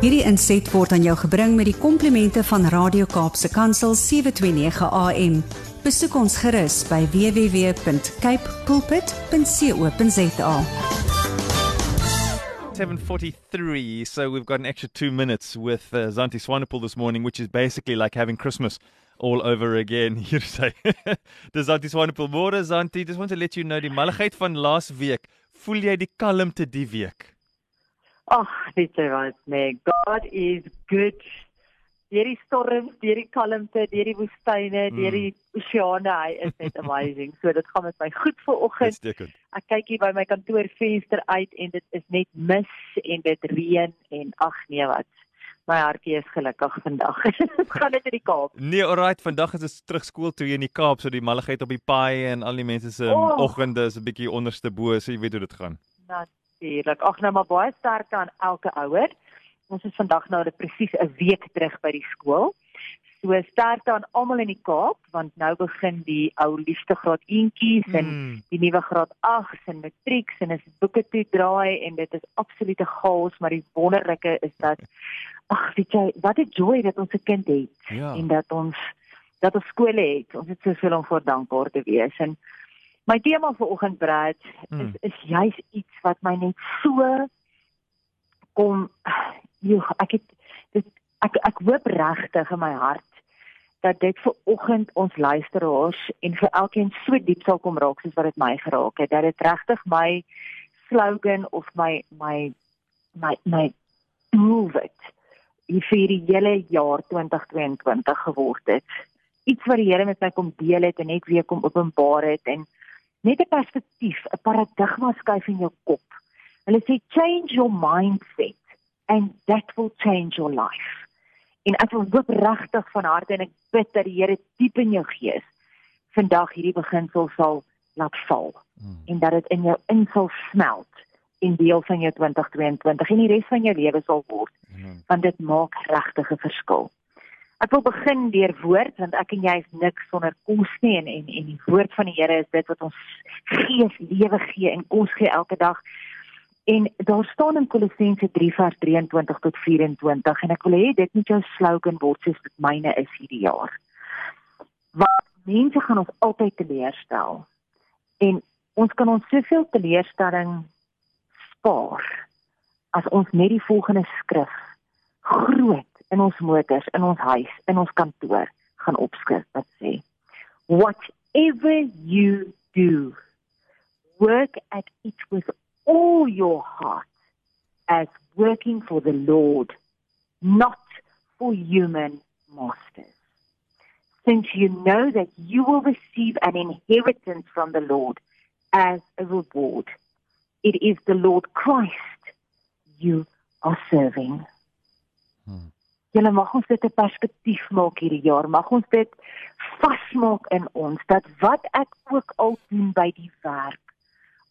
Hierdie inset word aan jou gebring met die komplimente van Radio Kaapse Kansel 729 AM. Besoek ons gerus by www.cape pulpit.co.za. 7:43, so we've got an extra 2 minutes with uh, Zanti Swanepoel this morning, which is basically like having Christmas all over again. Hier sê. Dis Zanti Swanepoel. Môre Zanti, just want to let you know die malligheid van laas week. Voel jy die kalmte die week? Ag, dit is wat nee, God is good. Deur die storms, deur die kalmte, deur die woestyne, mm. deur die oseane, hy is net amazing. so dit gaan met my goed vir oggend. Ek kyk hier by my kantoorvenster uit en dit is net mis en dit reën en ag nee wat. My hartjie is gelukkig vandag. gaan dit in die Kaap. Nee, alright, vandag is dit terug skool toe in die Kaap, so die malligheid op die paai en al die mense se oh. oggende is 'n bietjie onderste bo, so jy weet hoe dit gaan. Natuurlik. Ag nou maar baie sterk aan elke ouer. Ons is vandag nou net presies 'n week terug by die skool. So sterkte aan almal in die Kaap want nou begin die ou liefste graad 1tjies en mm. die nuwe graad 8s en matrieks en as boeke toe draai en dit is absolute chaos maar die wonderlike is dat ag weet jy wat 'n joy dat ons 'n kind het ja. en dat ons dat ons skole het ons het soveel om voor dankbaar te wees en my tema vir oggend Brad mm. is is juis iets wat my net so kom joh, ek het ek ek hoop regtig in my hart dat dit vir oggend ons luisteraars en vir elkeen so diep sal kom raak soos wat dit my geraak het dat dit regtig my slogan of my my my my move it vir die hele jaar 2022 geword het iets wat die Here met my kom deel het en net weer kom openbaar het en net 'n perspektief 'n paradigma skuif in jou kop hulle sê change your mindset and that will change your life. En ek wil hoop regtig van harte en ek bid dat die Here diep in jou gees vandag hierdie beginsel sal laat val hmm. en dat dit in jou in sal smelt in deel van jou 2022 en die res van jou lewe sal word. Hmm. Want dit maak regtig 'n verskil. Ek wil begin deur woord want ek en jy is niks sonder kos nie en en en die woord van die Here is dit wat ons gees lewe gee en kos gee elke dag. En daar staan in Kolossense 3 vers 23 tot 24 en ek wil hê dit moet jou slogan word soos dit myne is hierdie jaar. Want mense gaan ons altyd teleurstel. En ons kan ons soveel teleurstelling spaar as ons net die volgende skrif groot in ons motors, in ons huis, in ons kantoor gaan opskryf wat sê: Whatever you do, work at it with all your heart as working for the Lord, not for human masters. Since you know that you will receive an inheritance from the Lord as a reward, it is the Lord Christ you are serving. Hmm. Julle mag ons dit 'n perspektief maak hierdie jaar. Mag ons dit vasmaak in ons dat wat ek ook al doen by die werk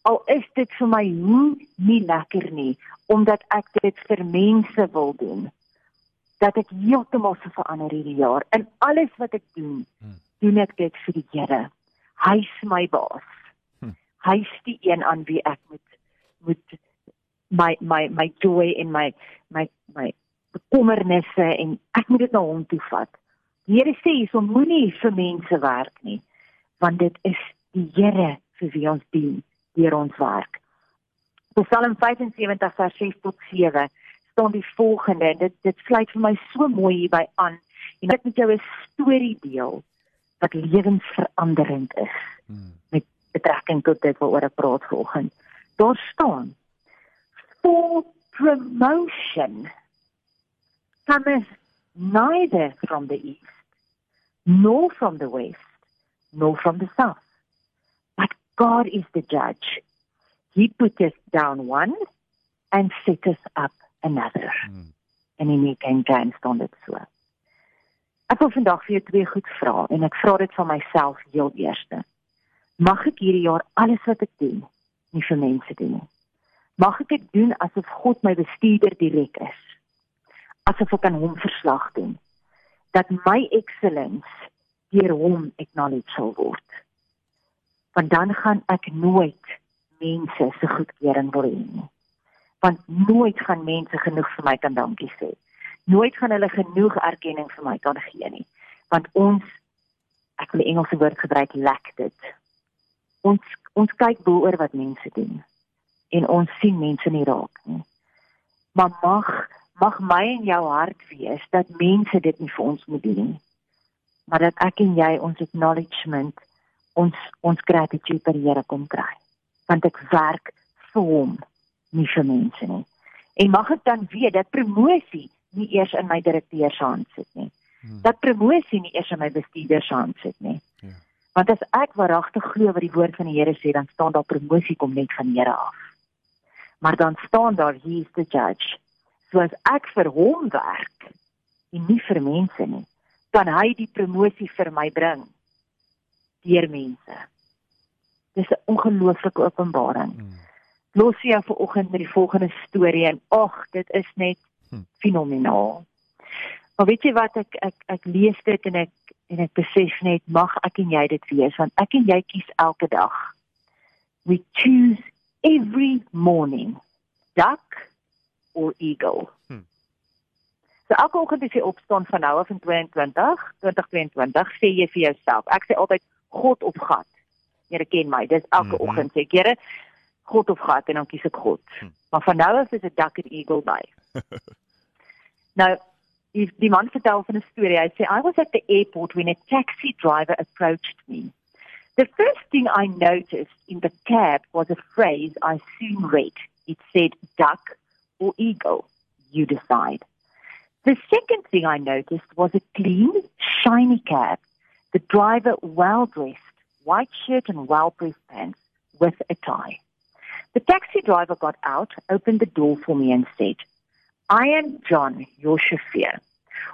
al is dit vir my nie lekker nie omdat ek dit vir mense wil doen dat ek heeltemal se verander hierdie jaar. In alles wat ek doen hmm. doen ek dit vir die Here. Hy is my baas. Hmm. hy is die een aan wie ek moet moet my my my joy en my my my bekommernisse en ek moet dit na hom toe vat. Die Here sê so moenie vir mense werk nie want dit is die Here vir wie ons dien deur ons werk. Psalm 75 vers 6 tot 7 staan die volgende. Dit dit sluit vir my so mooi hierby aan. En ek met jou 'n storie deel wat lewensveranderend is hmm. met betrekking tot dit waaroor ek praat vanoggend. Daar staan for promotion cometh neither from the east nor from the west nor from the south God is the judge. He put us down one and set us up another. Hmm. En in die King James staan dit so. Ek wil vandag vir jou twee goed vra en ek vra dit van myself heel eerste. Mag ek hierdie jaar alles wat ek doen nie vir mense doen nie. Mag ek dit doen asof God my bestuurder direk is. Asof ek aan hom verslag doen. Dat my excellence deur hom acknowledged sal word want dan gaan ek nooit mense se goedkeuring wil hê nie. Want nooit gaan mense genoeg vir my kan dankie sê. Nooit gaan hulle genoeg erkenning vir my kan gee nie. Want ons ek wil Engelse woord gebruik lack dit. Ons ons kyk bo oor wat mense doen en ons sien mense nie raak nie. Maar mag mag my en jou hart wees dat mense dit nie vir ons moet doen nie. Maar dat ek en jy ons acknowledgement ons ons gratitude per Here kom kry. Want ek werk vir hom, nie vir mense nie. En mag ek dan weet dat promosie nie eers in my direkteur se hand sit nie. Hmm. Dat promosie nie eers in my bestuurder se hand sit nie. Ja. Want as ek waaragtig glo wat die woord van die Here sê, dan staan daar promosie kom net van die Here af. Maar dan staan daar he is the judge. So as ek vir hom werk en nie vir mense nie, kan hy die promosie vir my bring deur mense. Dis 'n ongelooflike openbaring. Hmm. Los jou vir oggend met die volgende storie en ag, dit is net hmm. fenomenaal. Maar weet jy wat ek ek ek lees dit en ek en ek besef net mag ek en jy dit wees want ek en jy kies elke dag. We choose every morning duck or eagle. Hmm. So elke oggend as jy opstaan van nou af in 22 2022 sê jy vir jouself, ek sê altyd God of gat. Here ken my. Dis elke mm -hmm. oggend sê ek, Here, God of gat en dan kies ek God. Hm. Maar van nou af is dit duck and eagle by. nou, die, die man vertel van 'n storie. Hy sê I was at the airport when a taxi driver approached me. The first thing I noticed in the cab was a phrase I soon read. It said duck or eagle. You decide. The second thing I noticed was a clean, shiny cab the driver well dressed, white shirt and well pressed pants with a tie. The taxi driver got out, opened the door for me, and said, I am John, your chauffeur.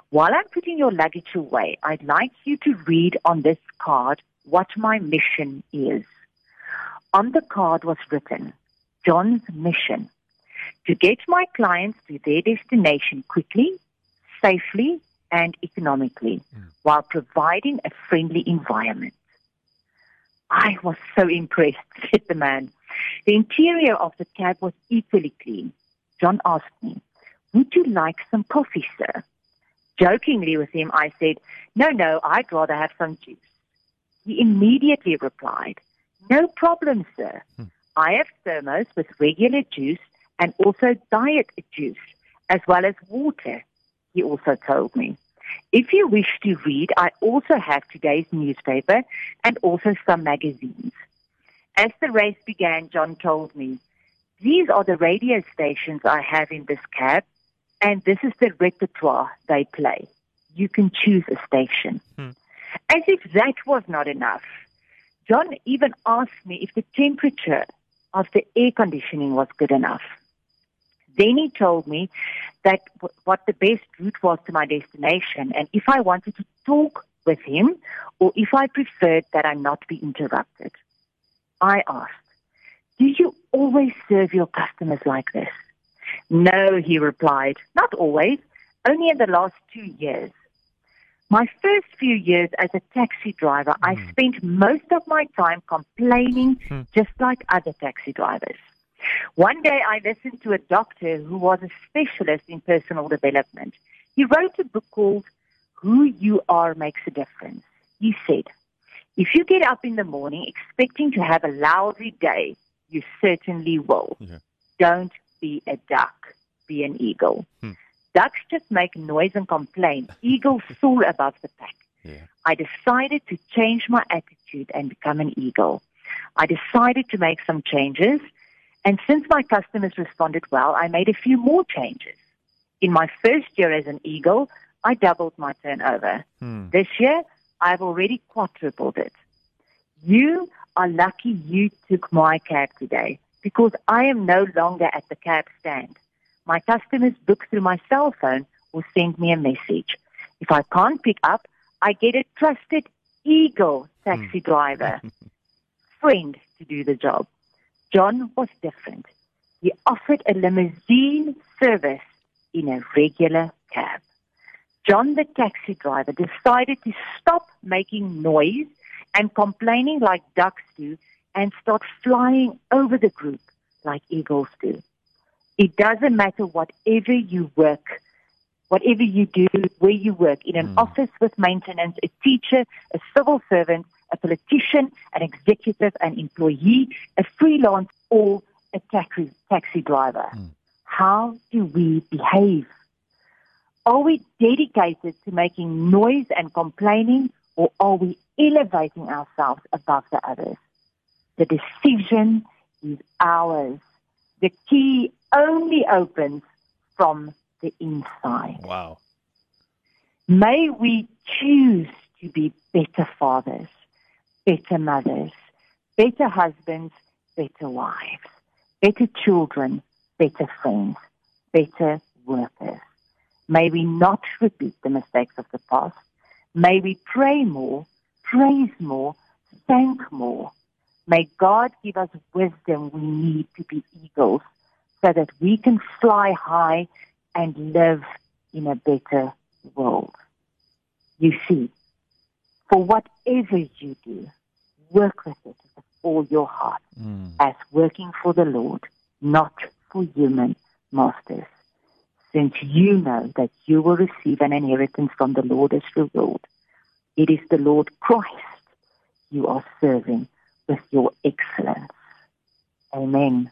While I'm putting your luggage away, I'd like you to read on this card what my mission is. On the card was written, John's mission to get my clients to their destination quickly, safely, and economically mm. while providing a friendly environment. I was so impressed, said the man. The interior of the cab was equally clean. John asked me, Would you like some coffee, sir? Jokingly with him, I said, No, no, I'd rather have some juice. He immediately replied, No problem, sir. Hmm. I have thermos with regular juice and also diet juice, as well as water he also told me. If you wish to read, I also have today's newspaper and also some magazines. As the race began, John told me, These are the radio stations I have in this cab, and this is the repertoire they play. You can choose a station. Hmm. As if that was not enough, John even asked me if the temperature of the air conditioning was good enough. Then he told me that w- what the best route was to my destination and if I wanted to talk with him or if I preferred that I not be interrupted. I asked, Do you always serve your customers like this? No, he replied, not always, only in the last two years. My first few years as a taxi driver, mm. I hmm. spent most of my time complaining mm. just like other taxi drivers. One day I listened to a doctor who was a specialist in personal development. He wrote a book called Who You Are Makes a Difference. He said, if you get up in the morning expecting to have a lousy day, you certainly will. Yeah. Don't be a duck, be an eagle. Hmm. Ducks just make noise and complain. Eagles soar above the pack. Yeah. I decided to change my attitude and become an eagle. I decided to make some changes and since my customers responded well, I made a few more changes. In my first year as an Eagle, I doubled my turnover. Hmm. This year, I've already quadrupled it. You are lucky you took my cab today because I am no longer at the cab stand. My customers book through my cell phone or send me a message. If I can't pick up, I get a trusted Eagle taxi hmm. driver friend to do the job. John was different. He offered a limousine service in a regular cab. John, the taxi driver, decided to stop making noise and complaining like ducks do and start flying over the group like eagles do. It doesn't matter whatever you work, whatever you do, where you work, in an mm. office with maintenance, a teacher, a civil servant, a politician, an executive, an employee, a freelance, or a taxi, taxi driver. Mm. How do we behave? Are we dedicated to making noise and complaining, or are we elevating ourselves above the others? The decision is ours. The key only opens from the inside. Wow. May we choose to be better fathers, better mothers, better husbands, better wives, better children, better friends, better workers. May we not repeat the mistakes of the past. May we pray more, praise more, thank more. May God give us wisdom we need to be eagles so that we can fly high and live in a better world. You see, for whatever you do, work with it with all your heart mm. as working for the Lord, not for human masters. Since you know that you will receive an inheritance from the Lord as reward, it is the Lord Christ you are serving with your excellence. Amen.